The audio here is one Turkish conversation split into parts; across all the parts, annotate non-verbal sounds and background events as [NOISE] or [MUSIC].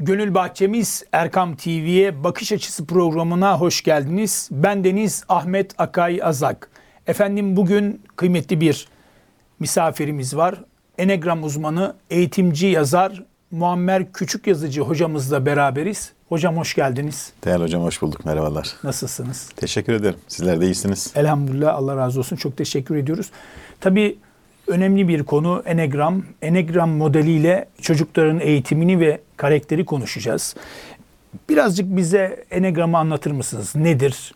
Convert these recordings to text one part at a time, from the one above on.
Gönül Bahçemiz Erkam TV'ye Bakış Açısı programına hoş geldiniz. Ben Deniz Ahmet Akay Azak. Efendim bugün kıymetli bir misafirimiz var. Enegram uzmanı, eğitimci yazar Muammer Küçük Yazıcı hocamızla beraberiz. Hocam hoş geldiniz. Değerli hocam hoş bulduk. Merhabalar. Nasılsınız? Teşekkür ederim. Sizler de iyisiniz. Elhamdülillah Allah razı olsun. Çok teşekkür ediyoruz. Tabii önemli bir konu Enegram. Enegram modeliyle çocukların eğitimini ve karakteri konuşacağız. Birazcık bize Enegram'ı anlatır mısınız? Nedir?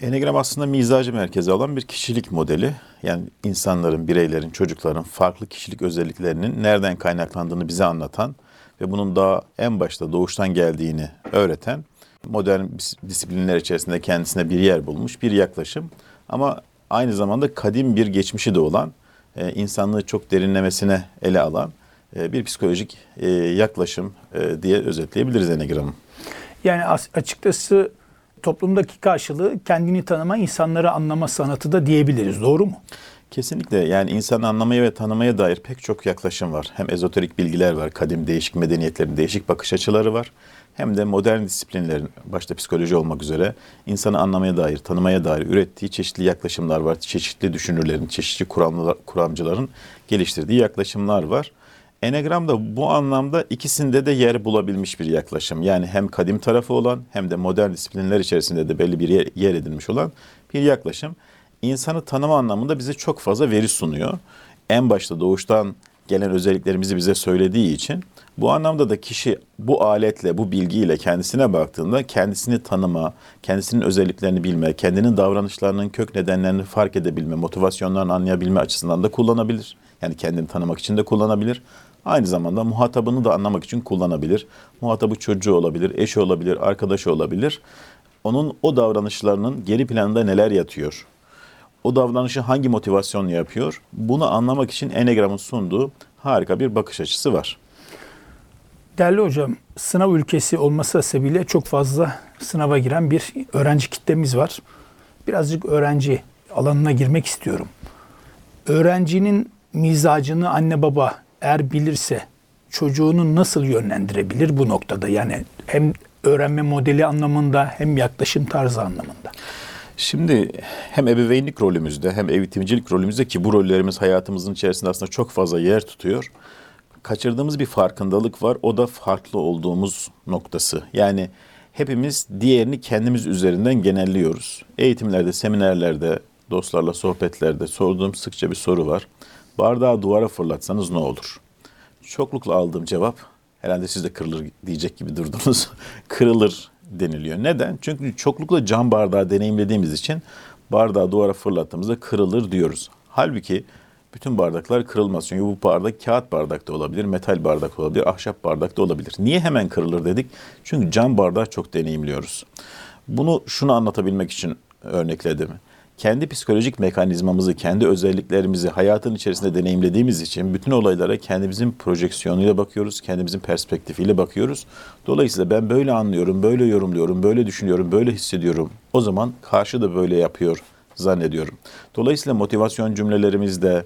Enegram aslında mizacı merkezi alan bir kişilik modeli. Yani insanların, bireylerin, çocukların farklı kişilik özelliklerinin nereden kaynaklandığını bize anlatan ve bunun daha en başta doğuştan geldiğini öğreten modern disiplinler içerisinde kendisine bir yer bulmuş bir yaklaşım. Ama aynı zamanda kadim bir geçmişi de olan, e, insanlığı çok derinlemesine ele alan e, bir psikolojik e, yaklaşım e, diye özetleyebiliriz Enegram'ı. Yani açıkçası toplumdaki karşılığı kendini tanıma, insanları anlama sanatı da diyebiliriz. Doğru mu? Kesinlikle yani insanı anlamaya ve tanımaya dair pek çok yaklaşım var. Hem ezoterik bilgiler var, kadim değişik medeniyetlerin değişik bakış açıları var. Hem de modern disiplinlerin başta psikoloji olmak üzere insanı anlamaya dair, tanımaya dair ürettiği çeşitli yaklaşımlar var. Çeşitli düşünürlerin, çeşitli kuramcıların geliştirdiği yaklaşımlar var. Enegram da bu anlamda ikisinde de yer bulabilmiş bir yaklaşım. Yani hem kadim tarafı olan hem de modern disiplinler içerisinde de belli bir yer, yer edilmiş olan bir yaklaşım. İnsanı tanıma anlamında bize çok fazla veri sunuyor. En başta doğuştan gelen özelliklerimizi bize söylediği için bu anlamda da kişi bu aletle, bu bilgiyle kendisine baktığında kendisini tanıma, kendisinin özelliklerini bilme, kendinin davranışlarının kök nedenlerini fark edebilme, motivasyonlarını anlayabilme açısından da kullanabilir. Yani kendini tanımak için de kullanabilir. Aynı zamanda muhatabını da anlamak için kullanabilir. Muhatabı çocuğu olabilir, eşi olabilir, arkadaşı olabilir. Onun o davranışlarının geri planında neler yatıyor? O davranışı hangi motivasyonla yapıyor? Bunu anlamak için Enegram'ın sunduğu harika bir bakış açısı var. Değerli hocam, sınav ülkesi olması sebebiyle çok fazla sınava giren bir öğrenci kitlemiz var. Birazcık öğrenci alanına girmek istiyorum. Öğrencinin mizacını anne baba eğer bilirse çocuğunu nasıl yönlendirebilir bu noktada? Yani hem öğrenme modeli anlamında hem yaklaşım tarzı anlamında. Şimdi hem ebeveynlik rolümüzde hem eğitimcilik rolümüzde ki bu rollerimiz hayatımızın içerisinde aslında çok fazla yer tutuyor. Kaçırdığımız bir farkındalık var. O da farklı olduğumuz noktası. Yani hepimiz diğerini kendimiz üzerinden genelliyoruz. Eğitimlerde, seminerlerde, dostlarla sohbetlerde sorduğum sıkça bir soru var. Bardağı duvara fırlatsanız ne olur? Çoklukla aldığım cevap herhalde siz de kırılır diyecek gibi durdunuz. [LAUGHS] Kırılır deniliyor. Neden? Çünkü çoklukla cam bardağı deneyimlediğimiz için bardağı duvara fırlattığımızda kırılır diyoruz. Halbuki bütün bardaklar kırılmaz. Çünkü bu bardak kağıt bardak da olabilir, metal bardak da olabilir, ahşap bardak da olabilir. Niye hemen kırılır dedik? Çünkü cam bardağı çok deneyimliyoruz. Bunu şunu anlatabilmek için örnekledim kendi psikolojik mekanizmamızı, kendi özelliklerimizi hayatın içerisinde deneyimlediğimiz için bütün olaylara kendimizin projeksiyonuyla bakıyoruz, kendimizin perspektifiyle bakıyoruz. Dolayısıyla ben böyle anlıyorum, böyle yorumluyorum, böyle düşünüyorum, böyle hissediyorum. O zaman karşı da böyle yapıyor zannediyorum. Dolayısıyla motivasyon cümlelerimizde,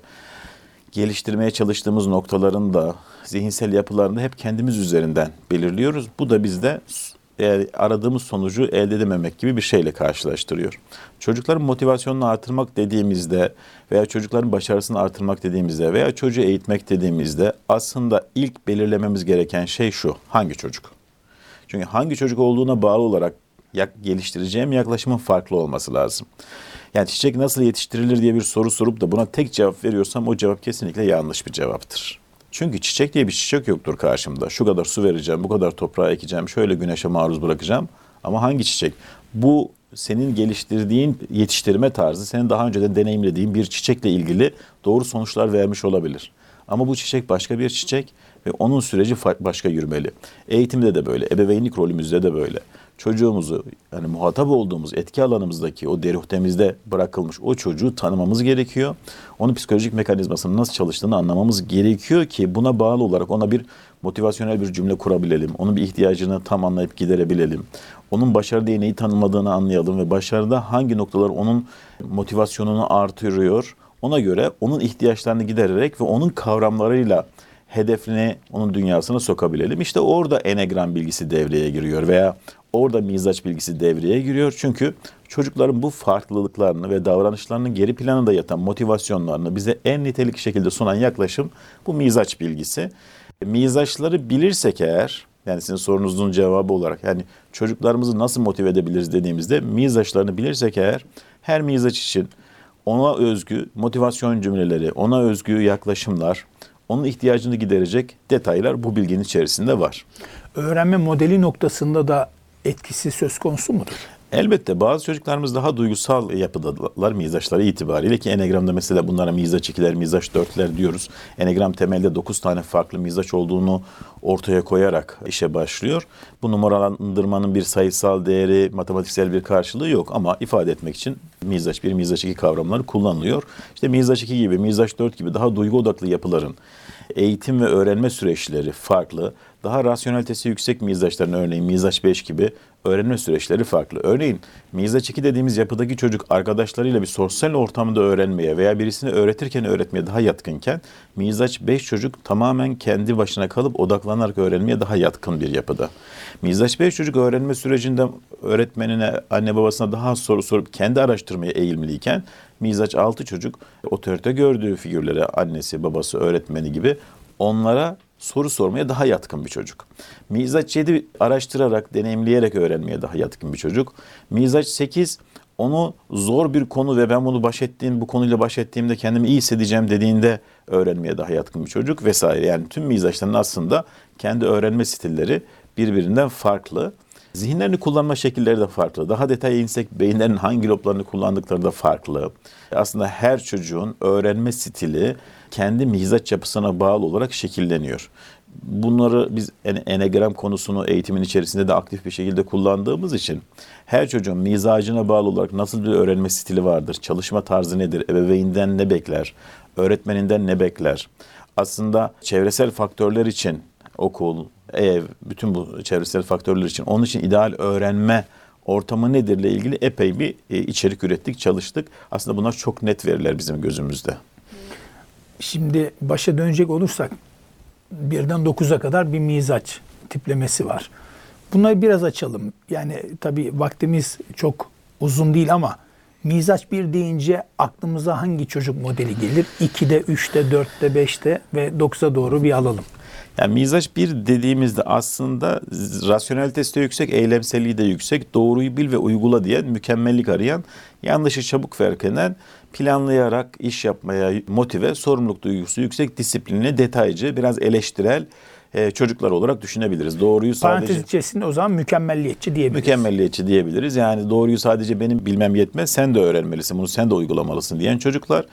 geliştirmeye çalıştığımız noktaların da zihinsel yapılarını hep kendimiz üzerinden belirliyoruz. Bu da bizde e, aradığımız sonucu elde edememek gibi bir şeyle karşılaştırıyor. Çocukların motivasyonunu artırmak dediğimizde veya çocukların başarısını artırmak dediğimizde veya çocuğu eğitmek dediğimizde aslında ilk belirlememiz gereken şey şu. Hangi çocuk? Çünkü hangi çocuk olduğuna bağlı olarak geliştireceğim yaklaşımın farklı olması lazım. Yani çiçek nasıl yetiştirilir diye bir soru sorup da buna tek cevap veriyorsam o cevap kesinlikle yanlış bir cevaptır. Çünkü çiçek diye bir çiçek yoktur karşımda. Şu kadar su vereceğim, bu kadar toprağa ekeceğim, şöyle güneşe maruz bırakacağım. Ama hangi çiçek? Bu senin geliştirdiğin yetiştirme tarzı, senin daha önceden deneyimlediğin bir çiçekle ilgili doğru sonuçlar vermiş olabilir. Ama bu çiçek başka bir çiçek ve onun süreci başka yürümeli. Eğitimde de böyle, ebeveynlik rolümüzde de böyle çocuğumuzu yani muhatap olduğumuz etki alanımızdaki o deruhtemizde bırakılmış o çocuğu tanımamız gerekiyor. Onun psikolojik mekanizmasının nasıl çalıştığını anlamamız gerekiyor ki buna bağlı olarak ona bir motivasyonel bir cümle kurabilelim. Onun bir ihtiyacını tam anlayıp giderebilelim. Onun başarı diye neyi tanımladığını anlayalım ve başarıda hangi noktalar onun motivasyonunu artırıyor. Ona göre onun ihtiyaçlarını gidererek ve onun kavramlarıyla hedefine, onun dünyasına sokabilelim. İşte orada enegram bilgisi devreye giriyor veya orada mizaç bilgisi devreye giriyor. Çünkü çocukların bu farklılıklarını ve davranışlarının geri planında yatan motivasyonlarını bize en nitelikli şekilde sunan yaklaşım bu mizaç bilgisi. Mizaçları bilirsek eğer, yani sizin sorunuzun cevabı olarak yani çocuklarımızı nasıl motive edebiliriz dediğimizde mizaçlarını bilirsek eğer her mizaç için ona özgü motivasyon cümleleri, ona özgü yaklaşımlar, onun ihtiyacını giderecek detaylar bu bilginin içerisinde var. Öğrenme modeli noktasında da etkisi söz konusu mudur? Elbette bazı çocuklarımız daha duygusal yapıdalar mizaçları itibariyle ki Enegram'da mesela bunlara mizaç 2'ler, mizaç 4'ler diyoruz. Enegram temelde 9 tane farklı mizaç olduğunu ortaya koyarak işe başlıyor. Bu numaralandırmanın bir sayısal değeri, matematiksel bir karşılığı yok ama ifade etmek için mizaç 1, mizaç 2 kavramları kullanılıyor. İşte mizaç 2 gibi, mizaç 4 gibi daha duygu odaklı yapıların eğitim ve öğrenme süreçleri farklı. Daha rasyonelitesi yüksek mizaçların örneğin mizaç 5 gibi öğrenme süreçleri farklı. Örneğin mizaç 2 dediğimiz yapıdaki çocuk arkadaşlarıyla bir sosyal ortamda öğrenmeye veya birisini öğretirken öğretmeye daha yatkınken mizaç 5 çocuk tamamen kendi başına kalıp odaklanarak öğrenmeye daha yatkın bir yapıda. Mizaç 5 çocuk öğrenme sürecinde öğretmenine, anne babasına daha az soru sorup kendi araştırmaya eğilimliyken mizaç 6 çocuk otorite gördüğü figürlere annesi, babası, öğretmeni gibi onlara soru sormaya daha yatkın bir çocuk. Mizaç 7 araştırarak, deneyimleyerek öğrenmeye daha yatkın bir çocuk. Mizaç 8 onu zor bir konu ve ben bunu baş ettiğim, bu konuyla baş ettiğimde kendimi iyi hissedeceğim dediğinde öğrenmeye daha yatkın bir çocuk vesaire. Yani tüm mizaçların aslında kendi öğrenme stilleri birbirinden farklı. Zihinlerini kullanma şekilleri de farklı. Daha detaya insek beyinlerin hangi loblarını kullandıkları da farklı. Aslında her çocuğun öğrenme stili kendi mizaç yapısına bağlı olarak şekilleniyor. Bunları biz enegram konusunu eğitimin içerisinde de aktif bir şekilde kullandığımız için her çocuğun mizacına bağlı olarak nasıl bir öğrenme stili vardır, çalışma tarzı nedir, ebeveyninden ne bekler, öğretmeninden ne bekler. Aslında çevresel faktörler için okul, ev, bütün bu çevresel faktörler için onun için ideal öğrenme ortamı nedirle ilgili epey bir e, içerik ürettik, çalıştık. Aslında bunlar çok net veriler bizim gözümüzde. Şimdi başa dönecek olursak birden 9'a kadar bir mizaç tiplemesi var. Bunları biraz açalım. Yani tabii vaktimiz çok uzun değil ama mizaç bir deyince aklımıza hangi çocuk modeli gelir? 2'de, 3'te, 4'te, 5'te ve 9'a doğru bir alalım. Yani mizaç bir dediğimizde aslında rasyonelitesi de yüksek, eylemselliği de yüksek, doğruyu bil ve uygula diye mükemmellik arayan, yanlışı çabuk fark eden, planlayarak iş yapmaya motive, sorumluluk duygusu yüksek, disiplinli, detaycı, biraz eleştirel e, çocuklar olarak düşünebiliriz. Doğruyu sadece... Parantez içerisinde o zaman mükemmelliyetçi diyebiliriz. Mükemmelliyetçi diyebiliriz. Yani doğruyu sadece benim bilmem yetmez, sen de öğrenmelisin, bunu sen de uygulamalısın diyen çocuklar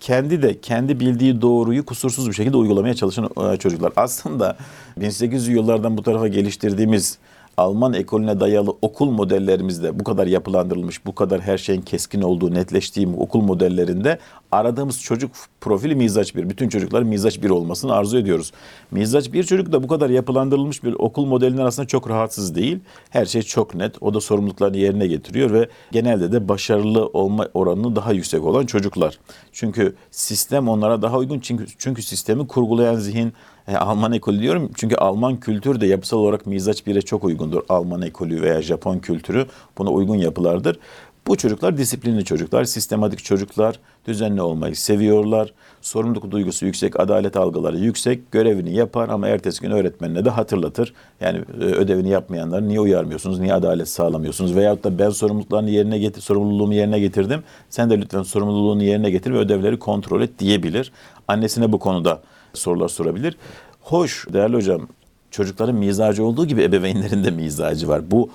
kendi de kendi bildiği doğruyu kusursuz bir şekilde uygulamaya çalışan e, çocuklar. Aslında 1800 yıllardan bu tarafa geliştirdiğimiz Alman ekolüne dayalı okul modellerimizde bu kadar yapılandırılmış, bu kadar her şeyin keskin olduğu, netleştiği okul modellerinde aradığımız çocuk profili mizaç bir. Bütün çocuklar mizaç bir olmasını arzu ediyoruz. Mizaç bir çocuk da bu kadar yapılandırılmış bir okul modelinin aslında çok rahatsız değil. Her şey çok net. O da sorumluluklarını yerine getiriyor ve genelde de başarılı olma oranını daha yüksek olan çocuklar. Çünkü sistem onlara daha uygun. Çünkü, çünkü sistemi kurgulayan zihin e, Alman ekolü diyorum çünkü Alman kültürü de yapısal olarak mizaç bire çok uygundur. Alman ekolü veya Japon kültürü buna uygun yapılardır. Bu çocuklar disiplinli çocuklar, sistematik çocuklar, düzenli olmayı seviyorlar. Sorumluluk duygusu yüksek, adalet algıları yüksek, görevini yapar ama ertesi gün öğretmenine de hatırlatır. Yani e, ödevini yapmayanları niye uyarmıyorsunuz, niye adalet sağlamıyorsunuz? Veyahut da ben sorumluluklarını yerine getir, sorumluluğumu yerine getirdim. Sen de lütfen sorumluluğunu yerine getir ve ödevleri kontrol et diyebilir. Annesine bu konuda sorular sorabilir. Hoş değerli hocam çocukların mizacı olduğu gibi ebeveynlerin de mizacı var. Bu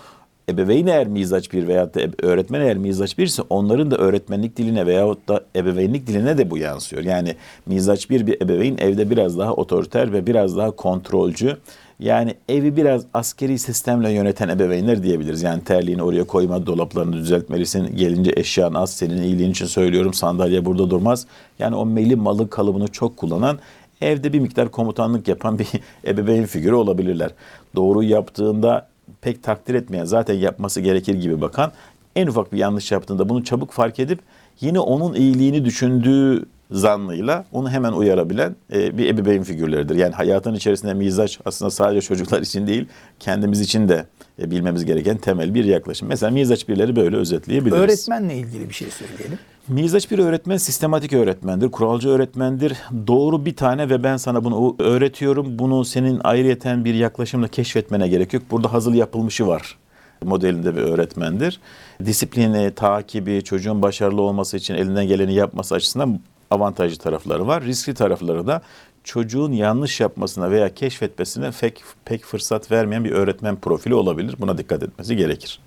ebeveyn eğer mizaç bir veyahut da öğretmen eğer mizaç birse onların da öğretmenlik diline veyahut da ebeveynlik diline de bu yansıyor. Yani mizaç bir bir ebeveyn evde biraz daha otoriter ve biraz daha kontrolcü. Yani evi biraz askeri sistemle yöneten ebeveynler diyebiliriz. Yani terliğini oraya koyma, dolaplarını düzeltmelisin. Gelince eşyan az, senin iyiliğin için söylüyorum sandalye burada durmaz. Yani o meli malı kalıbını çok kullanan evde bir miktar komutanlık yapan bir [LAUGHS] ebeveyn figürü olabilirler. Doğru yaptığında pek takdir etmeyen, zaten yapması gerekir gibi bakan, en ufak bir yanlış yaptığında bunu çabuk fark edip yine onun iyiliğini düşündüğü zannıyla onu hemen uyarabilen e, bir ebeveyn figürleridir. Yani hayatın içerisinde mizaç aslında sadece çocuklar için değil, kendimiz için de e, bilmemiz gereken temel bir yaklaşım. Mesela mizaç birleri böyle özetleyebiliriz. Öğretmenle ilgili bir şey söyleyelim. Mizaç bir öğretmen sistematik öğretmendir, kuralcı öğretmendir. Doğru bir tane ve ben sana bunu öğretiyorum. Bunu senin ayrıyeten bir yaklaşımla keşfetmene gerek yok. Burada hazır yapılmışı var modelinde bir öğretmendir. Disiplini, takibi, çocuğun başarılı olması için elinden geleni yapması açısından avantajlı tarafları var. Riskli tarafları da çocuğun yanlış yapmasına veya keşfetmesine pek, pek fırsat vermeyen bir öğretmen profili olabilir. Buna dikkat etmesi gerekir.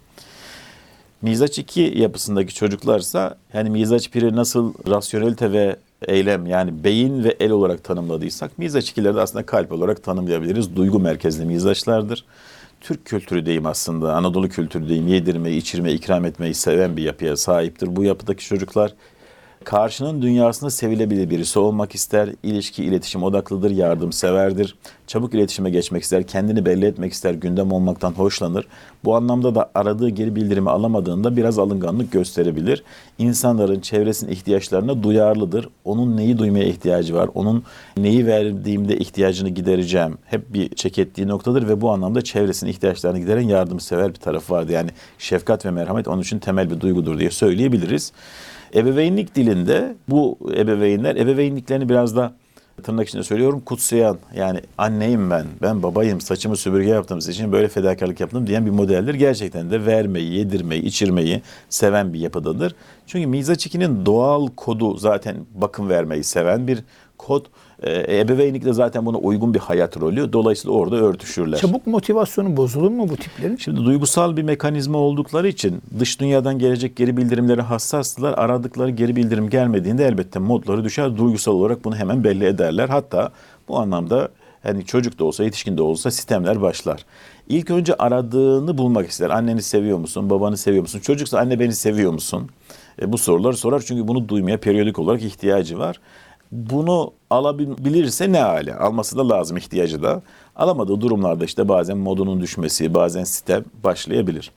Mizaç 2 yapısındaki çocuklarsa yani mizaç 1'i nasıl rasyonelite ve eylem yani beyin ve el olarak tanımladıysak mizaç 2'leri de aslında kalp olarak tanımlayabiliriz. Duygu merkezli mizaçlardır. Türk kültürü diyeyim aslında Anadolu kültürü diyeyim yedirmeyi, içirmeyi, ikram etmeyi seven bir yapıya sahiptir. Bu yapıdaki çocuklar Karşının dünyasında sevilebilir birisi olmak ister, ilişki, iletişim odaklıdır, yardımseverdir, çabuk iletişime geçmek ister, kendini belli etmek ister, gündem olmaktan hoşlanır. Bu anlamda da aradığı geri bildirimi alamadığında biraz alınganlık gösterebilir. İnsanların çevresinin ihtiyaçlarına duyarlıdır. Onun neyi duymaya ihtiyacı var, onun neyi verdiğimde ihtiyacını gidereceğim hep bir çek ettiği noktadır ve bu anlamda çevresinin ihtiyaçlarını gideren yardımsever bir tarafı vardı. Yani şefkat ve merhamet onun için temel bir duygudur diye söyleyebiliriz. Ebeveynlik dilinde bu ebeveynler ebeveynliklerini biraz da tırnak içinde söylüyorum kutsayan yani anneyim ben, ben babayım, saçımı süpürge yaptım siz için böyle fedakarlık yaptım diyen bir modeldir. Gerçekten de vermeyi, yedirmeyi, içirmeyi seven bir yapıdadır. Çünkü Mizaç 2'nin doğal kodu zaten bakım vermeyi seven bir kod. E, ebeveynlik de zaten buna uygun bir hayat rolü. Dolayısıyla orada örtüşürler. Çabuk motivasyonu bozulur mu bu tiplerin? Şimdi duygusal bir mekanizma oldukları için dış dünyadan gelecek geri bildirimlere hassastılar. Aradıkları geri bildirim gelmediğinde elbette modları düşer. Duygusal olarak bunu hemen belli ederler. Hatta bu anlamda hani çocuk da olsa yetişkin de olsa sistemler başlar. İlk önce aradığını bulmak ister. Anneni seviyor musun? Babanı seviyor musun? Çocuksa anne beni seviyor musun? E, bu soruları sorar çünkü bunu duymaya periyodik olarak ihtiyacı var. Bunu alabilirse ne hale? Alması da lazım ihtiyacı da. Alamadığı durumlarda işte bazen modunun düşmesi, bazen sitem başlayabilir.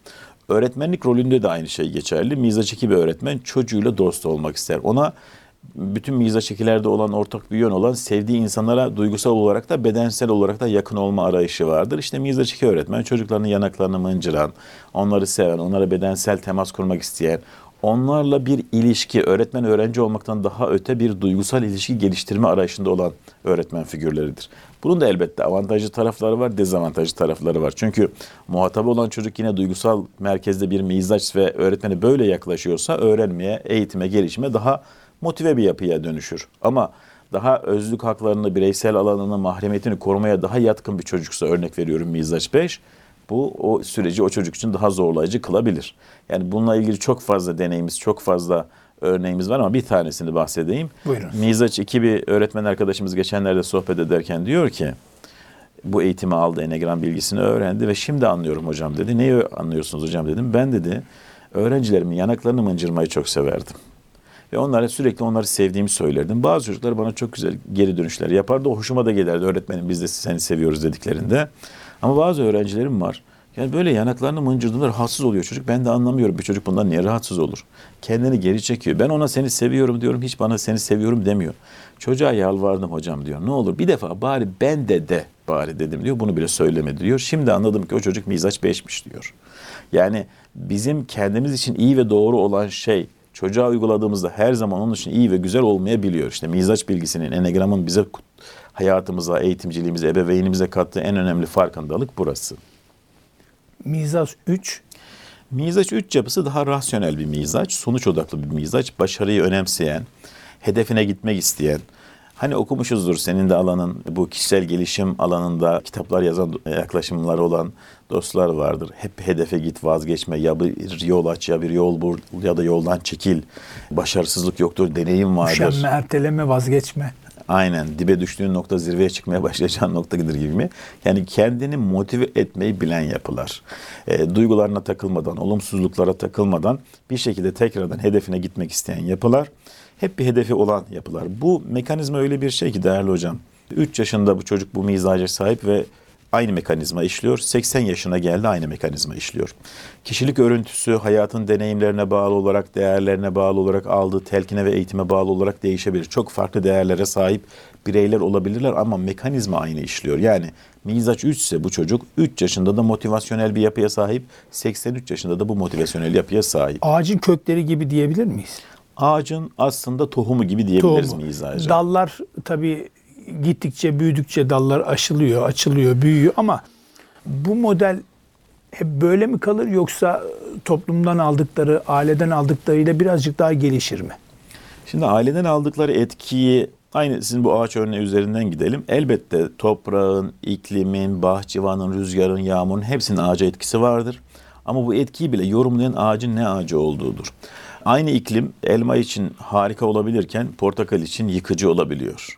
Öğretmenlik rolünde de aynı şey geçerli. Mizaçeki bir öğretmen çocuğuyla dost olmak ister. Ona bütün mizaçekilerde olan ortak bir yön olan sevdiği insanlara duygusal olarak da bedensel olarak da yakın olma arayışı vardır. İşte mizaçeki öğretmen çocuklarının yanaklarını mıncıran, onları seven, onlara bedensel temas kurmak isteyen, onlarla bir ilişki, öğretmen öğrenci olmaktan daha öte bir duygusal ilişki geliştirme arayışında olan öğretmen figürleridir. Bunun da elbette avantajlı tarafları var, dezavantajlı tarafları var. Çünkü muhatabı olan çocuk yine duygusal merkezde bir mizaç ve öğretmeni böyle yaklaşıyorsa öğrenmeye, eğitime, gelişime daha motive bir yapıya dönüşür. Ama daha özlük haklarını, bireysel alanını, mahremiyetini korumaya daha yatkın bir çocuksa örnek veriyorum mizaç 5 bu o süreci o çocuk için daha zorlayıcı kılabilir. Yani bununla ilgili çok fazla deneyimiz, çok fazla örneğimiz var ama bir tanesini bahsedeyim. Buyurun. Mizaç 2 bir öğretmen arkadaşımız geçenlerde sohbet ederken diyor ki bu eğitimi aldı, enegram bilgisini öğrendi ve şimdi anlıyorum hocam dedi. Neyi anlıyorsunuz hocam dedim. Ben dedi öğrencilerimin yanaklarını mıncırmayı çok severdim. Ve onlara sürekli onları sevdiğimi söylerdim. Bazı çocuklar bana çok güzel geri dönüşler yapardı. O hoşuma da giderdi öğretmenim biz de seni seviyoruz dediklerinde. Ama bazı öğrencilerim var. Yani böyle yanaklarını mıncırdığında rahatsız oluyor çocuk. Ben de anlamıyorum bir çocuk bundan niye rahatsız olur. Kendini geri çekiyor. Ben ona seni seviyorum diyorum. Hiç bana seni seviyorum demiyor. Çocuğa yalvardım hocam diyor. Ne olur bir defa bari ben de de bari dedim diyor. Bunu bile söylemedi diyor. Şimdi anladım ki o çocuk mizaç beşmiş diyor. Yani bizim kendimiz için iyi ve doğru olan şey çocuğa uyguladığımızda her zaman onun için iyi ve güzel olmayabiliyor. İşte mizaç bilgisinin, enegramın bize hayatımıza, eğitimciliğimize, ebeveynimize kattığı en önemli farkındalık burası. Mizaç 3 Mizaç 3 yapısı daha rasyonel bir mizaç, sonuç odaklı bir mizaç, başarıyı önemseyen, hedefine gitmek isteyen, Hani okumuşuzdur senin de alanın bu kişisel gelişim alanında kitaplar yazan yaklaşımları olan dostlar vardır. Hep hedefe git vazgeçme ya bir yol aç ya bir yol bul ya da yoldan çekil. Başarısızlık yoktur deneyim vardır. Üşenme, erteleme, vazgeçme. Aynen dibe düştüğün nokta zirveye çıkmaya [LAUGHS] başlayacağın nokta gider gibi mi? Yani kendini motive etmeyi bilen yapılar. E, duygularına takılmadan, olumsuzluklara takılmadan bir şekilde tekrardan hedefine gitmek isteyen yapılar. Hep bir hedefi olan yapılar. Bu mekanizma öyle bir şey ki değerli hocam. 3 yaşında bu çocuk bu mizaca sahip ve aynı mekanizma işliyor. 80 yaşına geldi aynı mekanizma işliyor. Kişilik örüntüsü hayatın deneyimlerine bağlı olarak, değerlerine bağlı olarak, aldığı telkine ve eğitime bağlı olarak değişebilir. Çok farklı değerlere sahip bireyler olabilirler ama mekanizma aynı işliyor. Yani mizaç 3 ise bu çocuk 3 yaşında da motivasyonel bir yapıya sahip, 83 yaşında da bu motivasyonel yapıya sahip. Ağacın kökleri gibi diyebilir miyiz? Ağacın aslında tohumu gibi diyebiliriz Tohumu. mizacı. Dallar tabii gittikçe büyüdükçe dallar aşılıyor, açılıyor, büyüyor ama bu model hep böyle mi kalır yoksa toplumdan aldıkları, aileden aldıklarıyla birazcık daha gelişir mi? Şimdi aileden aldıkları etkiyi aynı sizin bu ağaç örneği üzerinden gidelim. Elbette toprağın, iklimin, bahçıvanın, rüzgarın, yağmurun hepsinin ağaca etkisi vardır. Ama bu etkiyi bile yorumlayan ağacın ne ağacı olduğudur. Aynı iklim elma için harika olabilirken portakal için yıkıcı olabiliyor.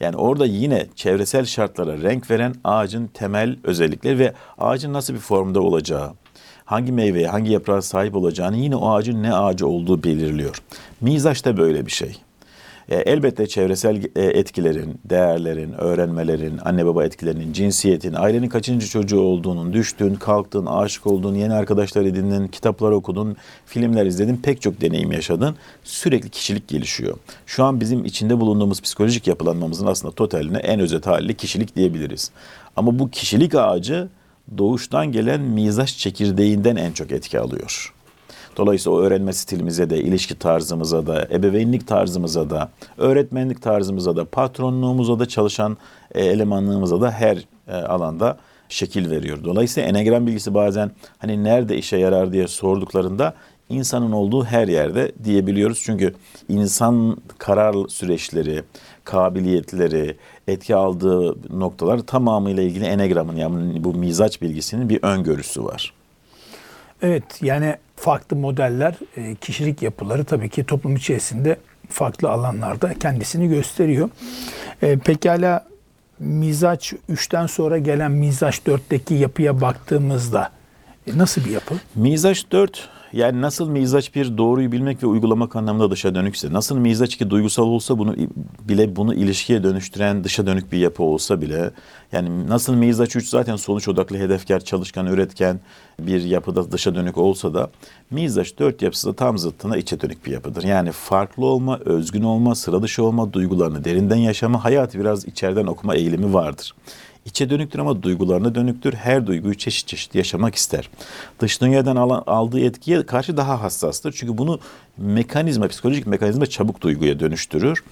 Yani orada yine çevresel şartlara renk veren ağacın temel özellikleri ve ağacın nasıl bir formda olacağı, hangi meyveye, hangi yaprağa sahip olacağını yine o ağacın ne ağacı olduğu belirliyor. Mizaç da böyle bir şey. E, elbette çevresel e, etkilerin, değerlerin, öğrenmelerin, anne baba etkilerinin, cinsiyetin, ailenin kaçıncı çocuğu olduğunun, düştüğün, kalktığın, aşık olduğun, yeni arkadaşlar edindin, kitaplar okudun, filmler izledin, pek çok deneyim yaşadın. Sürekli kişilik gelişiyor. Şu an bizim içinde bulunduğumuz psikolojik yapılanmamızın aslında totaline en özet haliyle kişilik diyebiliriz. Ama bu kişilik ağacı doğuştan gelen mizaç çekirdeğinden en çok etki alıyor. Dolayısıyla o öğrenme stilimize de, ilişki tarzımıza da, ebeveynlik tarzımıza da, öğretmenlik tarzımıza da, patronluğumuza da, çalışan e, elemanlığımıza da her e, alanda şekil veriyor. Dolayısıyla enegram bilgisi bazen hani nerede işe yarar diye sorduklarında insanın olduğu her yerde diyebiliyoruz. Çünkü insan karar süreçleri, kabiliyetleri, etki aldığı noktalar tamamıyla ilgili enegramın yani bu mizaç bilgisinin bir öngörüsü var. Evet yani farklı modeller, e, kişilik yapıları tabii ki toplum içerisinde farklı alanlarda kendisini gösteriyor. E, Pekala mizaç 3'ten sonra gelen mizaç 4'teki yapıya baktığımızda e, nasıl bir yapı? Mizaç 4 yani nasıl mizaç bir doğruyu bilmek ve uygulamak anlamında dışa dönükse, nasıl mizaç ki duygusal olsa bunu bile bunu ilişkiye dönüştüren dışa dönük bir yapı olsa bile yani nasıl mizaç 3 zaten sonuç odaklı, hedefkar, çalışkan, üretken bir yapıda dışa dönük olsa da mizaç 4 yapısı da tam zıttına içe dönük bir yapıdır. Yani farklı olma, özgün olma, sıra dışı olma, duygularını derinden yaşama, hayatı biraz içeriden okuma eğilimi vardır. İçe dönüktür ama duygularına dönüktür. Her duyguyu çeşit çeşit yaşamak ister. Dış dünyadan alan, aldığı etkiye karşı daha hassastır. Çünkü bunu mekanizma, psikolojik mekanizma çabuk duyguya dönüştürür.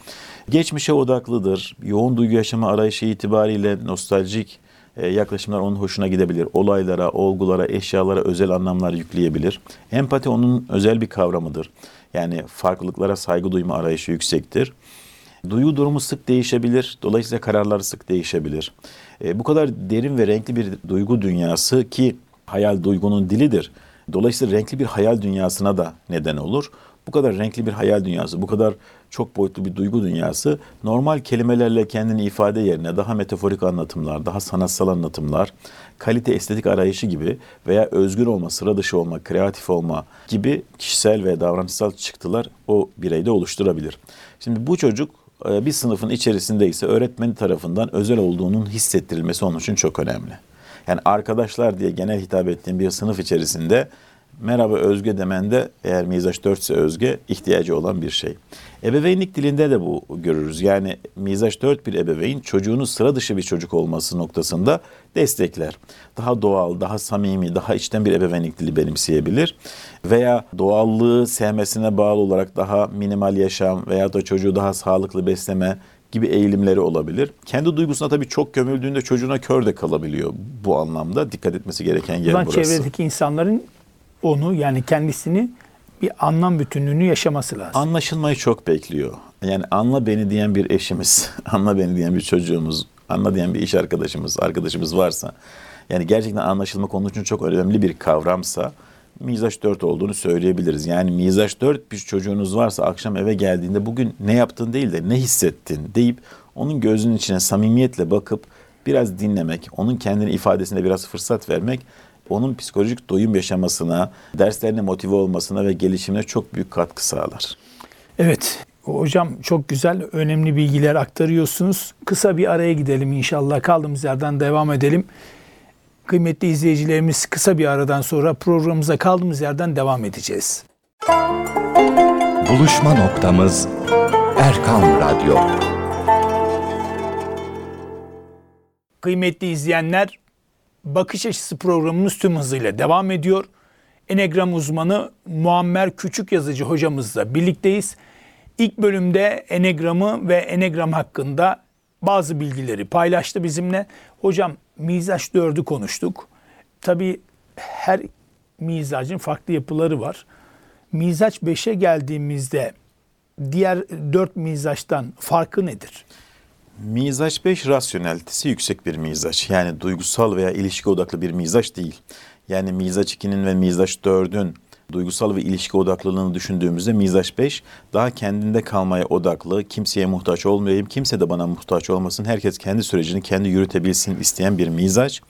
Geçmişe odaklıdır. Yoğun duygu yaşama arayışı itibariyle nostaljik e, yaklaşımlar onun hoşuna gidebilir. Olaylara, olgulara, eşyalara özel anlamlar yükleyebilir. Empati onun özel bir kavramıdır. Yani farklılıklara saygı duyma arayışı yüksektir. Duygu durumu sık değişebilir. Dolayısıyla kararları sık değişebilir. E, bu kadar derin ve renkli bir duygu dünyası ki hayal duygunun dilidir. Dolayısıyla renkli bir hayal dünyasına da neden olur. Bu kadar renkli bir hayal dünyası, bu kadar çok boyutlu bir duygu dünyası normal kelimelerle kendini ifade yerine daha metaforik anlatımlar, daha sanatsal anlatımlar, kalite estetik arayışı gibi veya özgür olma, sıra dışı olma, kreatif olma gibi kişisel ve davranışsal çıktılar o bireyde oluşturabilir. Şimdi bu çocuk bir sınıfın içerisindeyse öğretmeni tarafından özel olduğunun hissettirilmesi onun için çok önemli. Yani arkadaşlar diye genel hitap ettiğim bir sınıf içerisinde merhaba Özge demende eğer mizaç 4 ise Özge ihtiyacı olan bir şey. Ebeveynlik dilinde de bu görürüz. Yani mizaç 4 bir ebeveyn çocuğunun sıra dışı bir çocuk olması noktasında destekler. Daha doğal, daha samimi, daha içten bir ebeveynlik dili benimseyebilir. Veya doğallığı sevmesine bağlı olarak daha minimal yaşam veya da çocuğu daha sağlıklı besleme gibi eğilimleri olabilir. Kendi duygusuna tabii çok gömüldüğünde çocuğuna kör de kalabiliyor bu anlamda. Dikkat etmesi gereken yer Buradan burası. çevredeki insanların onu yani kendisini bir anlam bütünlüğünü yaşaması lazım. Anlaşılmayı çok bekliyor. Yani anla beni diyen bir eşimiz, [LAUGHS] anla beni diyen bir çocuğumuz, anla diyen bir iş arkadaşımız, arkadaşımız varsa yani gerçekten anlaşılmak onun için çok önemli bir kavramsa mizaç 4 olduğunu söyleyebiliriz. Yani mizaç 4 bir çocuğunuz varsa akşam eve geldiğinde bugün ne yaptın değil de ne hissettin deyip onun gözünün içine samimiyetle bakıp biraz dinlemek, onun kendini ifadesine biraz fırsat vermek onun psikolojik doyum yaşamasına, derslerine motive olmasına ve gelişimine çok büyük katkı sağlar. Evet hocam çok güzel önemli bilgiler aktarıyorsunuz. Kısa bir araya gidelim inşallah kaldığımız yerden devam edelim. Kıymetli izleyicilerimiz kısa bir aradan sonra programımıza kaldığımız yerden devam edeceğiz. Buluşma noktamız Erkam Radyo. Kıymetli izleyenler Bakış Açısı programımız tüm hızıyla devam ediyor. Enegram uzmanı Muammer Küçük Yazıcı hocamızla birlikteyiz. İlk bölümde Enegram'ı ve Enegram hakkında bazı bilgileri paylaştı bizimle. Hocam mizaç 4'ü konuştuk. Tabii her mizacın farklı yapıları var. Mizaç 5'e geldiğimizde diğer 4 mizaçtan farkı nedir? Mizaç 5 rasyonelitesi yüksek bir mizaç. Yani duygusal veya ilişki odaklı bir mizaç değil. Yani mizaç 2'nin ve mizaç 4'ün duygusal ve ilişki odaklılığını düşündüğümüzde mizaç 5 daha kendinde kalmaya odaklı, kimseye muhtaç olmayayım, kimse de bana muhtaç olmasın, herkes kendi sürecini kendi yürütebilsin isteyen bir mizaç.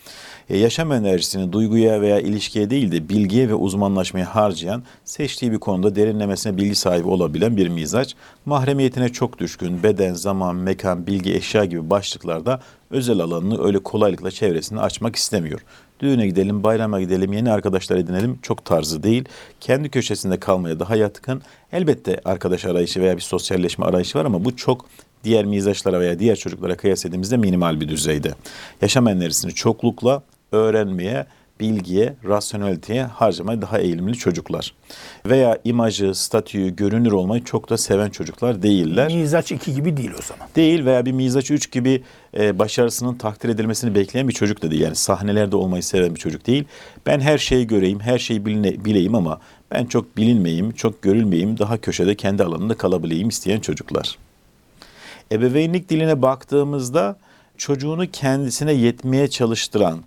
E, yaşam enerjisini duyguya veya ilişkiye değil de bilgiye ve uzmanlaşmaya harcayan, seçtiği bir konuda derinlemesine bilgi sahibi olabilen bir mizaç. Mahremiyetine çok düşkün, beden, zaman, mekan, bilgi, eşya gibi başlıklarda özel alanını öyle kolaylıkla çevresini açmak istemiyor. Düğüne gidelim, bayrama gidelim, yeni arkadaşlar edinelim çok tarzı değil. Kendi köşesinde kalmaya daha yatkın. Elbette arkadaş arayışı veya bir sosyalleşme arayışı var ama bu çok diğer mizaçlara veya diğer çocuklara kıyas ettiğimizde minimal bir düzeyde. Yaşam enerjisini çoklukla öğrenmeye, bilgiye, rasyoneliteye harcamaya daha eğilimli çocuklar. Veya imajı, statüyü, görünür olmayı çok da seven çocuklar değiller. Mizaç 2 gibi değil o zaman. Değil veya bir mizaç 3 gibi e, başarısının takdir edilmesini bekleyen bir çocuk da değil. Yani sahnelerde olmayı seven bir çocuk değil. Ben her şeyi göreyim, her şeyi biline, bileyim ama ben çok bilinmeyeyim, çok görülmeyeyim, daha köşede kendi alanında kalabileyim isteyen çocuklar. Ebeveynlik diline baktığımızda çocuğunu kendisine yetmeye çalıştıran,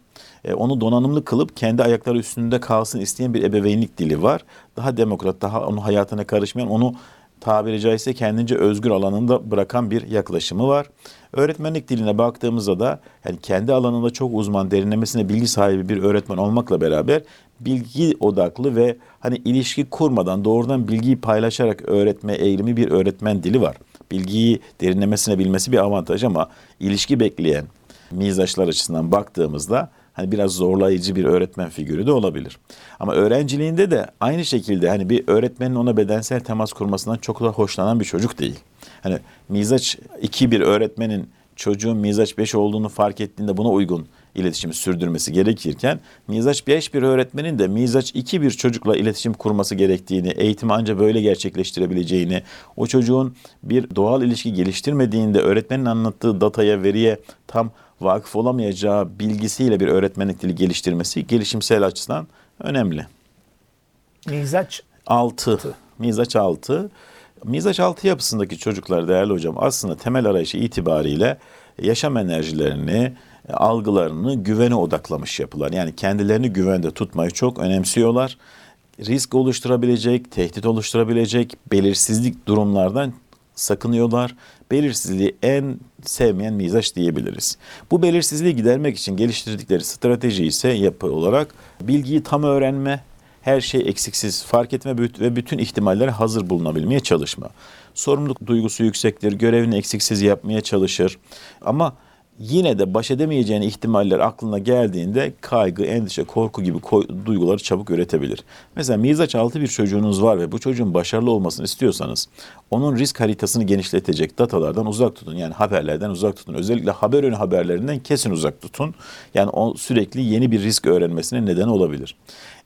e, onu donanımlı kılıp kendi ayakları üstünde kalsın isteyen bir ebeveynlik dili var. Daha demokrat, daha onun hayatına karışmayan, onu tabiri caizse kendince özgür alanında bırakan bir yaklaşımı var. Öğretmenlik diline baktığımızda da yani kendi alanında çok uzman, derinlemesine bilgi sahibi bir öğretmen olmakla beraber bilgi odaklı ve hani ilişki kurmadan doğrudan bilgiyi paylaşarak öğretme eğilimi bir öğretmen dili var. Bilgiyi derinlemesine bilmesi bir avantaj ama ilişki bekleyen mizaçlar açısından baktığımızda hani biraz zorlayıcı bir öğretmen figürü de olabilir. Ama öğrenciliğinde de aynı şekilde hani bir öğretmenin ona bedensel temas kurmasından çok da hoşlanan bir çocuk değil. Hani mizaç 2 bir öğretmenin çocuğun mizaç 5 olduğunu fark ettiğinde buna uygun iletişimi sürdürmesi gerekirken mizaç 5 bir öğretmenin de mizaç 2 bir çocukla iletişim kurması gerektiğini, eğitimi ancak böyle gerçekleştirebileceğini, o çocuğun bir doğal ilişki geliştirmediğinde öğretmenin anlattığı dataya, veriye tam vakıf olamayacağı bilgisiyle bir öğretmenlik dili geliştirmesi gelişimsel açıdan önemli. Mizaç 6. Mizaç 6. Mizaç 6 yapısındaki çocuklar değerli hocam aslında temel arayışı itibariyle yaşam enerjilerini, algılarını güvene odaklamış yapılar. Yani kendilerini güvende tutmayı çok önemsiyorlar. Risk oluşturabilecek, tehdit oluşturabilecek belirsizlik durumlardan sakınıyorlar. Belirsizliği en sevmeyen mizaç diyebiliriz. Bu belirsizliği gidermek için geliştirdikleri strateji ise yapı olarak bilgiyi tam öğrenme, her şey eksiksiz fark etme ve bütün ihtimallere hazır bulunabilmeye çalışma. Sorumluluk duygusu yüksektir, görevini eksiksiz yapmaya çalışır. Ama yine de baş edemeyeceğini ihtimaller aklına geldiğinde kaygı, endişe, korku gibi duyguları çabuk üretebilir. Mesela mizaç altı bir çocuğunuz var ve bu çocuğun başarılı olmasını istiyorsanız onun risk haritasını genişletecek datalardan uzak tutun. Yani haberlerden uzak tutun. Özellikle haber önü haberlerinden kesin uzak tutun. Yani o sürekli yeni bir risk öğrenmesine neden olabilir.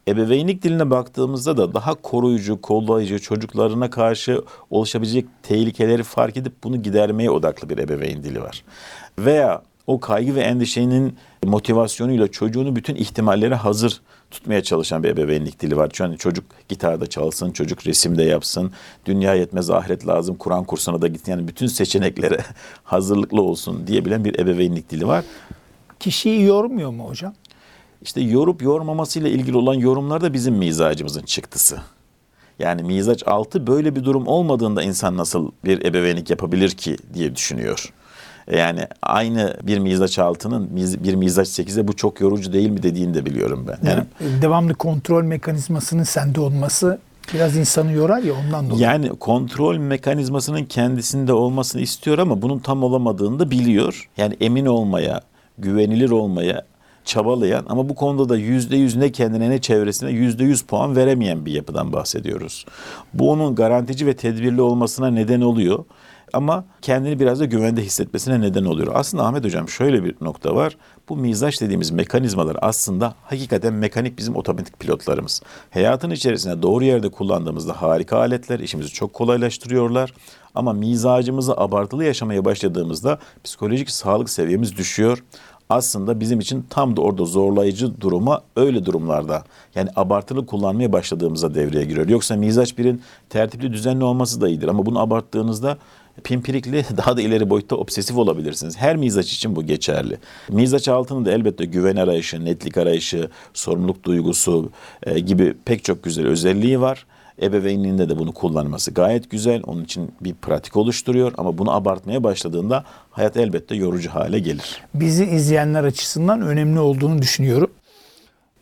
Ebeveynlik diline baktığımızda da daha koruyucu, kollayıcı, çocuklarına karşı oluşabilecek tehlikeleri fark edip bunu gidermeye odaklı bir ebeveyn dili var. Veya o kaygı ve endişenin motivasyonuyla çocuğunu bütün ihtimallere hazır tutmaya çalışan bir ebeveynlik dili var. Yani çocuk gitarda çalsın, çocuk resimde yapsın, dünya yetmez ahiret lazım, Kur'an kursuna da gitsin. Yani bütün seçeneklere [LAUGHS] hazırlıklı olsun diyebilen bir ebeveynlik dili var. Kişiyi yormuyor mu hocam? İşte yorup yormamasıyla ilgili olan yorumlar da bizim mizacımızın çıktısı. Yani mizaç altı böyle bir durum olmadığında insan nasıl bir ebeveynlik yapabilir ki diye düşünüyor. Yani aynı bir mizaç altının bir mizaç sekize bu çok yorucu değil mi dediğini de biliyorum ben. Yani, yani devamlı kontrol mekanizmasının sende olması Biraz insanı yorar ya ondan dolayı. Yani kontrol mekanizmasının kendisinde olmasını istiyor ama bunun tam olamadığını da biliyor. Yani emin olmaya, güvenilir olmaya çabalayan ama bu konuda da yüzde yüz ne kendine ne çevresine yüzde yüz puan veremeyen bir yapıdan bahsediyoruz. Bu onun garantici ve tedbirli olmasına neden oluyor. Ama kendini biraz da güvende hissetmesine neden oluyor. Aslında Ahmet Hocam şöyle bir nokta var. Bu mizaç dediğimiz mekanizmalar aslında hakikaten mekanik bizim otomatik pilotlarımız. Hayatın içerisinde doğru yerde kullandığımızda harika aletler işimizi çok kolaylaştırıyorlar. Ama mizacımızı abartılı yaşamaya başladığımızda psikolojik sağlık seviyemiz düşüyor aslında bizim için tam da orada zorlayıcı duruma öyle durumlarda yani abartılı kullanmaya başladığımızda devreye giriyor. Yoksa mizaç birin tertipli düzenli olması da iyidir ama bunu abarttığınızda pimpirikli [LAUGHS] daha da ileri boyutta obsesif olabilirsiniz. Her mizaç için bu geçerli. Mizaç altında da elbette güven arayışı, netlik arayışı, sorumluluk duygusu e, gibi pek çok güzel özelliği var. Ebeveynliğinde de bunu kullanması gayet güzel. Onun için bir pratik oluşturuyor ama bunu abartmaya başladığında hayat elbette yorucu hale gelir. Bizi izleyenler açısından önemli olduğunu düşünüyorum.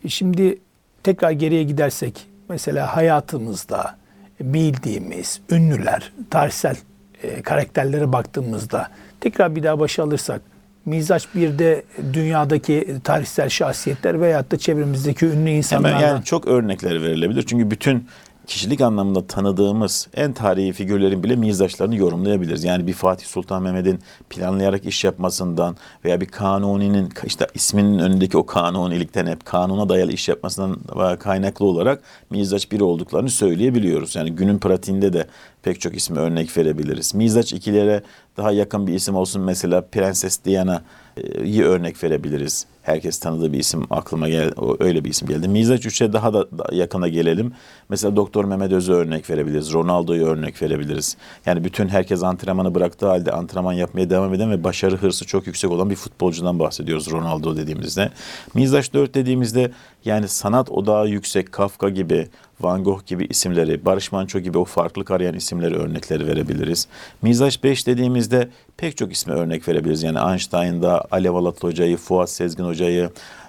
Şimdi tekrar geriye gidersek mesela hayatımızda bildiğimiz ünlüler, tarihsel e, karakterlere baktığımızda tekrar bir daha başa alırsak Mizaç bir de dünyadaki tarihsel şahsiyetler veyahut da çevremizdeki ünlü insanlardan Hemen yani çok örnekler verilebilir. Çünkü bütün kişilik anlamında tanıdığımız en tarihi figürlerin bile mizaçlarını yorumlayabiliriz. Yani bir Fatih Sultan Mehmet'in planlayarak iş yapmasından veya bir kanuninin işte isminin önündeki o kanunilikten hep kanuna dayalı iş yapmasından kaynaklı olarak mizaç biri olduklarını söyleyebiliyoruz. Yani günün pratiğinde de pek çok ismi örnek verebiliriz. Mizaç ikilere daha yakın bir isim olsun mesela Prenses Diana'yı örnek verebiliriz. Herkes tanıdığı bir isim aklıma gel öyle bir isim geldi. Mizaç 3'e daha da yakına gelelim. Mesela Doktor Mehmet Öz'ü örnek verebiliriz. Ronaldo'yu örnek verebiliriz. Yani bütün herkes antrenmanı bıraktığı halde antrenman yapmaya devam eden ve başarı hırsı çok yüksek olan bir futbolcudan bahsediyoruz Ronaldo dediğimizde. Mizaç 4 dediğimizde yani sanat odağı yüksek Kafka gibi, Van Gogh gibi isimleri, Barış Manço gibi o farklılık arayan isimleri örnekleri verebiliriz. Mizaç 5 dediğimizde pek çok ismi örnek verebiliriz. Yani Einstein'da Alev Alatlı Hoca'yı, Fuat Sezgin Hoca'yı,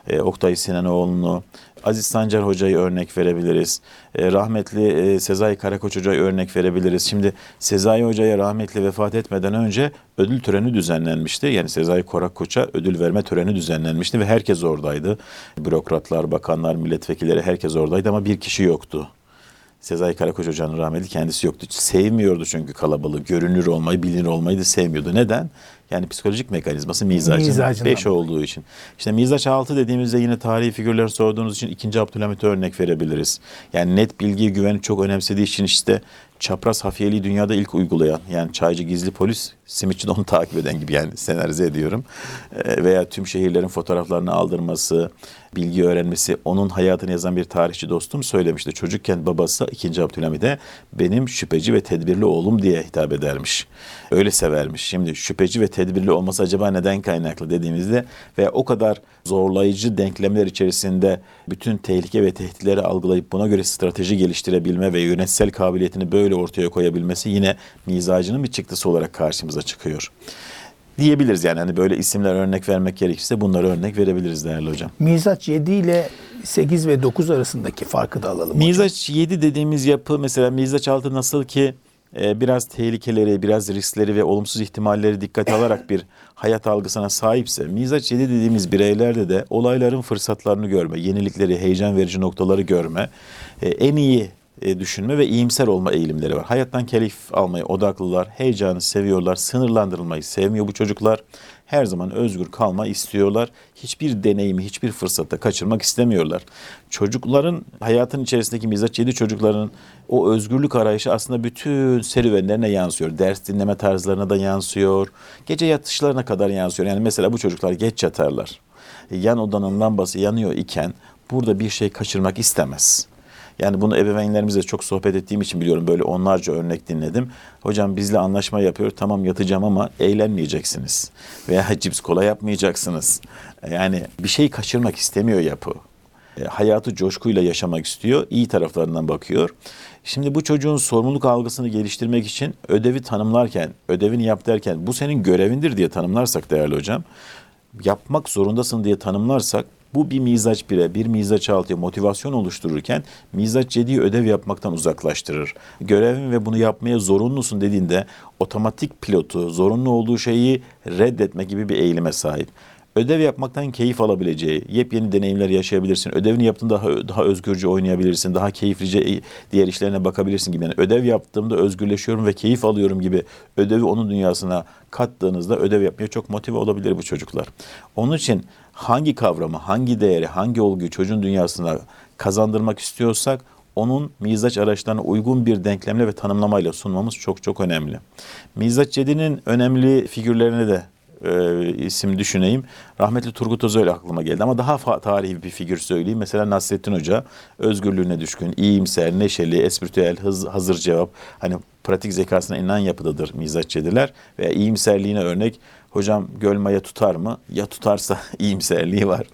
e, Oktay Sinanoğlu'nu, Aziz Sancar Hoca'yı örnek verebiliriz. E, rahmetli e, Sezai Karakoç Hoca'yı örnek verebiliriz. Şimdi Sezai Hoca'ya rahmetli vefat etmeden önce ödül töreni düzenlenmişti. Yani Sezai Karakoç'a ödül verme töreni düzenlenmişti ve herkes oradaydı. Bürokratlar, bakanlar, milletvekilleri herkes oradaydı ama bir kişi yoktu. Sezai Karakoç Hoca'nın rahmetli kendisi yoktu. Sevmiyordu çünkü kalabalığı. Görünür olmayı, bilinir olmayı da sevmiyordu. Neden? Yani psikolojik mekanizması mizacın Mizacından 5 olduğu için. İşte mizaç 6 dediğimizde yine tarihi figürler sorduğunuz için 2. Abdülhamit'e örnek verebiliriz. Yani net bilgi güveni çok önemsediği için işte çapraz hafiyeliği dünyada ilk uygulayan yani çaycı gizli polis simitçi de onu takip eden gibi yani senarize ediyorum. Ee, veya tüm şehirlerin fotoğraflarını aldırması, bilgi öğrenmesi onun hayatını yazan bir tarihçi dostum söylemişti. Çocukken babası 2. Abdülhamit'e benim şüpheci ve tedbirli oğlum diye hitap edermiş. Öyle severmiş. Şimdi şüpheci ve tedbirli olması acaba neden kaynaklı dediğimizde ve o kadar zorlayıcı denklemler içerisinde bütün tehlike ve tehditleri algılayıp buna göre strateji geliştirebilme ve yönetsel kabiliyetini böyle ortaya koyabilmesi yine mizacının bir çıktısı olarak karşımıza çıkıyor. Diyebiliriz yani hani böyle isimler örnek vermek gerekirse bunları örnek verebiliriz değerli hocam. Mizaç 7 ile 8 ve 9 arasındaki farkı da alalım. hocam. Mizaç 7 dediğimiz yapı mesela Mizaç 6 nasıl ki e, biraz tehlikeleri, biraz riskleri ve olumsuz ihtimalleri dikkate alarak bir hayat algısına sahipse, Mizaç 7 dediğimiz bireylerde de olayların fırsatlarını görme, yenilikleri, heyecan verici noktaları görme, e, en iyi e, düşünme ve iyimser olma eğilimleri var. Hayattan keyif almayı odaklılar, heyecanı seviyorlar, sınırlandırılmayı sevmiyor bu çocuklar. Her zaman özgür kalma istiyorlar. Hiçbir deneyimi, hiçbir fırsatta kaçırmak istemiyorlar. Çocukların hayatın içerisindeki mizaç yedi çocukların o özgürlük arayışı aslında bütün serüvenlerine yansıyor. Ders dinleme tarzlarına da yansıyor. Gece yatışlarına kadar yansıyor. Yani mesela bu çocuklar geç yatarlar. Yan odanın lambası yanıyor iken burada bir şey kaçırmak istemez. Yani bunu ebeveynlerimizle çok sohbet ettiğim için biliyorum. Böyle onlarca örnek dinledim. Hocam bizle anlaşma yapıyor. Tamam yatacağım ama eğlenmeyeceksiniz. Veya [LAUGHS] cips kola yapmayacaksınız. Yani bir şey kaçırmak istemiyor yapı. E, hayatı coşkuyla yaşamak istiyor. İyi taraflarından bakıyor. Şimdi bu çocuğun sorumluluk algısını geliştirmek için ödevi tanımlarken, ödevini yap derken bu senin görevindir diye tanımlarsak değerli hocam, yapmak zorundasın diye tanımlarsak Bu bir mizaç bire, bir mizaç altıya motivasyon oluştururken mizaç yediği ödev yapmaktan uzaklaştırır. Görevin ve bunu yapmaya zorunlusun dediğinde otomatik pilotu zorunlu olduğu şeyi reddetme gibi bir eğilime sahip ödev yapmaktan keyif alabileceği, yepyeni deneyimler yaşayabilirsin. Ödevini yaptığında daha, daha özgürce oynayabilirsin, daha keyiflice diğer işlerine bakabilirsin gibi. Yani ödev yaptığımda özgürleşiyorum ve keyif alıyorum gibi ödevi onun dünyasına kattığınızda ödev yapmaya çok motive olabilir bu çocuklar. Onun için hangi kavramı, hangi değeri, hangi olguyu çocuğun dünyasına kazandırmak istiyorsak onun mizaç araçlarına uygun bir denklemle ve tanımlamayla sunmamız çok çok önemli. Mizaç Cedi'nin önemli figürlerini de e, isim düşüneyim. Rahmetli Turgut Özal aklıma geldi ama daha tarihi bir figür söyleyeyim. Mesela Nasrettin Hoca özgürlüğüne düşkün, iyimser, neşeli, espritüel, hız, hazır cevap. Hani pratik zekasına inanan yapıdadır mizaççediler. Veya iyimserliğine örnek hocam göl maya tutar mı? Ya tutarsa [LAUGHS] iyimserliği var.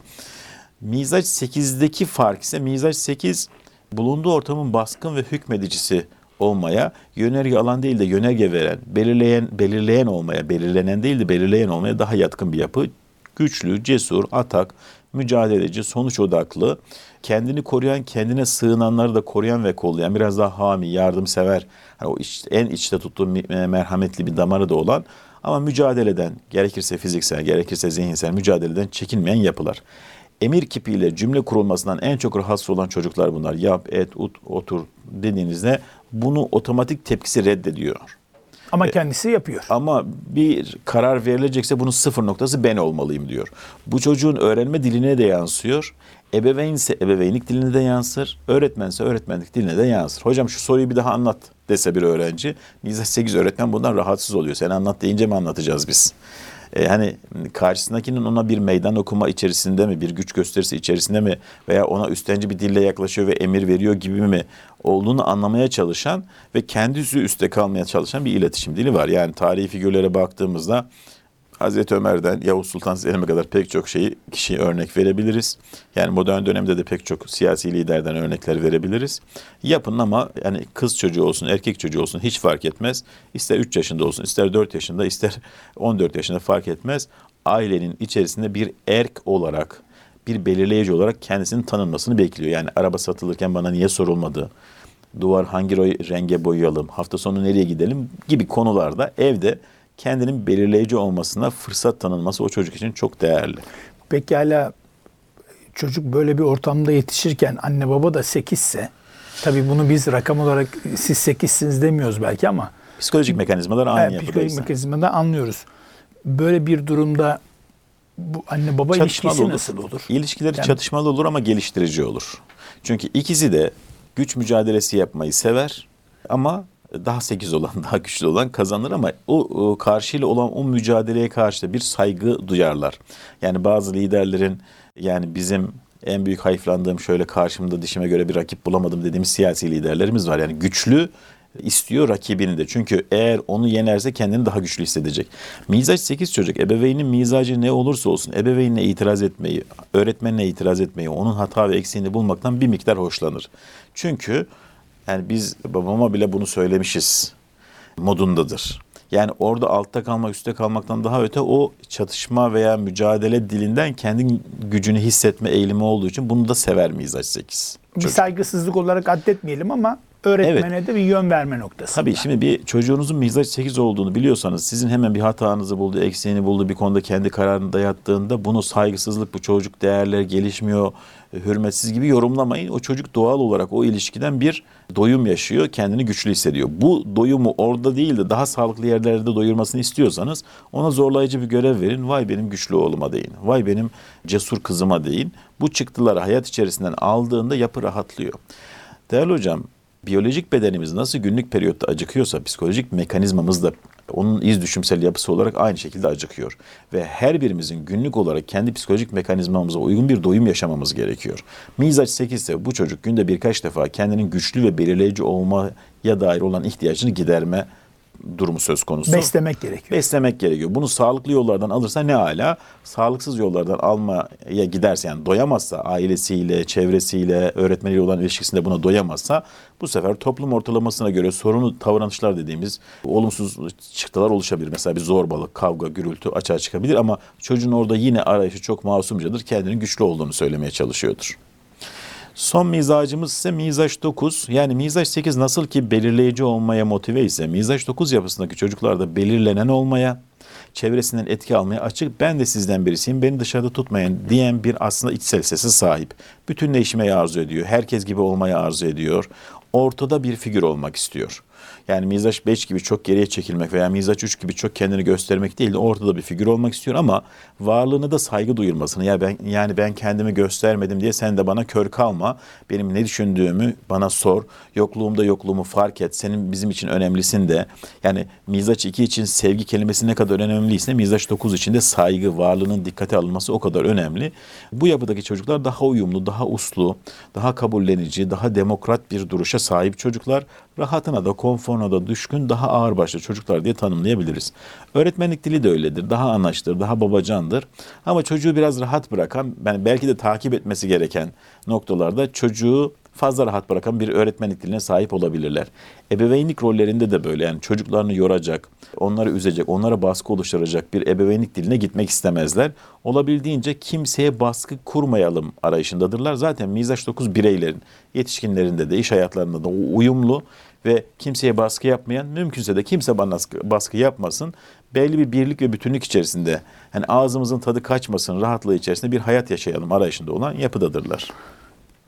Mizaç 8'deki fark ise mizaç 8 bulunduğu ortamın baskın ve hükmedicisi olmaya, yönerge alan değil de yönerge veren, belirleyen belirleyen olmaya, belirlenen değil de belirleyen olmaya daha yatkın bir yapı. Güçlü, cesur, atak, mücadeleci, sonuç odaklı, kendini koruyan, kendine sığınanları da koruyan ve kollayan, biraz daha hami, yardımsever, hani o iç, en içte tuttuğu merhametli bir damarı da olan ama mücadeleden, gerekirse fiziksel, gerekirse zihinsel mücadeleden çekinmeyen yapılar emir kipiyle cümle kurulmasından en çok rahatsız olan çocuklar bunlar. Yap, et, ut, otur dediğinizde bunu otomatik tepkisi reddediyor. Ama kendisi yapıyor. Ama bir karar verilecekse bunun sıfır noktası ben olmalıyım diyor. Bu çocuğun öğrenme diline de yansıyor. Ebeveynse ebeveynlik diline de yansır. Öğretmense öğretmenlik diline de yansır. Hocam şu soruyu bir daha anlat dese bir öğrenci. Mizah 8 öğretmen bundan rahatsız oluyor. Sen anlat deyince mi anlatacağız biz? e, hani karşısındakinin ona bir meydan okuma içerisinde mi, bir güç gösterisi içerisinde mi veya ona üstenci bir dille yaklaşıyor ve emir veriyor gibi mi olduğunu anlamaya çalışan ve kendisi üstte kalmaya çalışan bir iletişim dili var. Yani tarihi figürlere baktığımızda Hazreti Ömer'den Yavuz Sultan Selim'e kadar pek çok şeyi kişiye örnek verebiliriz. Yani modern dönemde de pek çok siyasi liderden örnekler verebiliriz. Yapın ama yani kız çocuğu olsun, erkek çocuğu olsun hiç fark etmez. İster 3 yaşında olsun, ister 4 yaşında, ister [LAUGHS] 14 yaşında fark etmez. Ailenin içerisinde bir erk olarak, bir belirleyici olarak kendisinin tanınmasını bekliyor. Yani araba satılırken bana niye sorulmadı? Duvar hangi renge boyayalım? Hafta sonu nereye gidelim? Gibi konularda evde kendinin belirleyici olmasına fırsat tanınması o çocuk için çok değerli. Pekala çocuk böyle bir ortamda yetişirken anne baba da 8 ise tabii bunu biz rakam olarak siz 8'siniz demiyoruz belki ama psikolojik mekanizmalar aynı evet. Psikolojik mekanizmadan anlıyoruz. Böyle bir durumda bu anne baba çatışmalı ilişkisi olur. nasıl olur? İlişkileri Yani- çatışmalı olur ama geliştirici olur. Çünkü ikisi de güç mücadelesi yapmayı sever ama daha sekiz olan, [LAUGHS] daha güçlü olan kazanır ama o, o karşıyla olan o mücadeleye karşı da bir saygı duyarlar. Yani bazı liderlerin yani bizim en büyük hayıflandığım şöyle karşımda dişime göre bir rakip bulamadım dediğimiz siyasi liderlerimiz var. Yani güçlü istiyor rakibini de. Çünkü eğer onu yenerse kendini daha güçlü hissedecek. Mizaç 8 çocuk. Ebeveynin mizacı ne olursa olsun ebeveynine itiraz etmeyi, öğretmenine itiraz etmeyi, onun hata ve eksiğini bulmaktan bir miktar hoşlanır. Çünkü yani biz babama bile bunu söylemişiz modundadır. Yani orada altta kalmak, üstte kalmaktan daha öte o çatışma veya mücadele dilinden kendi gücünü hissetme eğilimi olduğu için bunu da sever mizaç 8. Bir saygısızlık olarak addetmeyelim ama öğretmene de bir yön verme noktası. Tabii şimdi bir çocuğunuzun mizaç 8 olduğunu biliyorsanız sizin hemen bir hatanızı buldu, eksiğini buldu, bir konuda kendi kararını dayattığında bunu saygısızlık, bu çocuk değerler gelişmiyor, hürmetsiz gibi yorumlamayın. O çocuk doğal olarak o ilişkiden bir doyum yaşıyor, kendini güçlü hissediyor. Bu doyumu orada değil de daha sağlıklı yerlerde doyurmasını istiyorsanız ona zorlayıcı bir görev verin. Vay benim güçlü oğluma deyin. Vay benim cesur kızıma deyin. Bu çıktıları hayat içerisinden aldığında yapı rahatlıyor. Değerli hocam, biyolojik bedenimiz nasıl günlük periyotta acıkıyorsa psikolojik mekanizmamız da onun iz düşümsel yapısı olarak aynı şekilde acıkıyor. Ve her birimizin günlük olarak kendi psikolojik mekanizmamıza uygun bir doyum yaşamamız gerekiyor. Mizaç 8 ise bu çocuk günde birkaç defa kendinin güçlü ve belirleyici olmaya dair olan ihtiyacını giderme durumu söz konusu. Beslemek gerekiyor. Beslemek gerekiyor. Bunu sağlıklı yollardan alırsa ne ala. Sağlıksız yollardan almaya giderse yani doyamazsa ailesiyle, çevresiyle, öğretmeniyle olan ilişkisinde buna doyamazsa bu sefer toplum ortalamasına göre sorunlu davranışlar dediğimiz olumsuz çıktılar oluşabilir. Mesela bir zorbalık, kavga, gürültü açığa çıkabilir ama çocuğun orada yine arayışı çok masumcadır. Kendinin güçlü olduğunu söylemeye çalışıyordur. Son mizacımız ise mizaç 9. Yani mizaç 8 nasıl ki belirleyici olmaya motive ise mizaç 9 yapısındaki çocuklarda belirlenen olmaya, çevresinden etki almaya açık ben de sizden birisiyim beni dışarıda tutmayın diyen bir aslında içsel sesi sahip. Bütünleşmeyi arzu ediyor. Herkes gibi olmayı arzu ediyor. Ortada bir figür olmak istiyor. Yani mizaç 5 gibi çok geriye çekilmek veya mizaç 3 gibi çok kendini göstermek değil de ortada bir figür olmak istiyor ama varlığını da saygı duyulmasını ya ben yani ben kendimi göstermedim diye sen de bana kör kalma. Benim ne düşündüğümü bana sor. Yokluğumda yokluğumu fark et. Senin bizim için önemlisin de. Yani mizaç 2 için sevgi kelimesi ne kadar önemliyse mizaç 9 için de saygı, varlığının dikkate alınması o kadar önemli. Bu yapıdaki çocuklar daha uyumlu, daha uslu, daha kabullenici, daha demokrat bir duruşa sahip çocuklar. Rahatına da, konforuna da düşkün, daha ağırbaşlı çocuklar diye tanımlayabiliriz. Öğretmenlik dili de öyledir. Daha anaçtır, daha babacandır. Ama çocuğu biraz rahat bırakan, yani belki de takip etmesi gereken noktalarda çocuğu fazla rahat bırakan bir öğretmenlik diline sahip olabilirler. Ebeveynlik rollerinde de böyle yani çocuklarını yoracak, onları üzecek, onlara baskı oluşturacak bir ebeveynlik diline gitmek istemezler. Olabildiğince kimseye baskı kurmayalım arayışındadırlar. Zaten mizaç 9 bireylerin, yetişkinlerinde de, iş hayatlarında da uyumlu ve kimseye baskı yapmayan, mümkünse de kimse bana baskı yapmasın. Belli bir birlik ve bütünlük içerisinde, hani ağzımızın tadı kaçmasın, rahatlığı içerisinde bir hayat yaşayalım arayışında olan yapıdadırlar.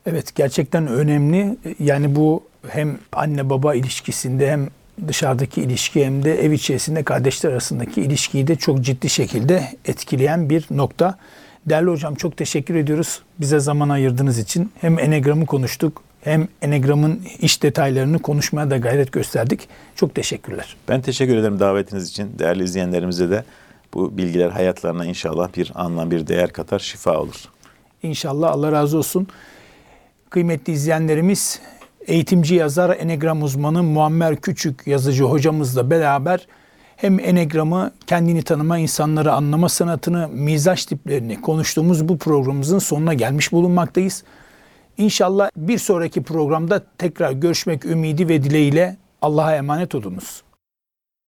Evet gerçekten önemli. Yani bu hem anne baba ilişkisinde hem dışarıdaki ilişki hem de ev içerisinde kardeşler arasındaki ilişkiyi de çok ciddi şekilde etkileyen bir nokta. Değerli hocam çok teşekkür ediyoruz bize zaman ayırdığınız için. Hem enegramı konuştuk hem enegramın iş detaylarını konuşmaya da gayret gösterdik. Çok teşekkürler. Ben teşekkür ederim davetiniz için. Değerli izleyenlerimize de bu bilgiler hayatlarına inşallah bir anlam, bir değer katar, şifa olur. İnşallah Allah razı olsun. Kıymetli izleyenlerimiz eğitimci yazar Enegram uzmanı Muammer Küçük yazıcı hocamızla beraber hem Enegram'ı kendini tanıma, insanları anlama sanatını, mizaç tiplerini konuştuğumuz bu programımızın sonuna gelmiş bulunmaktayız. İnşallah bir sonraki programda tekrar görüşmek ümidi ve dileğiyle Allah'a emanet olunuz.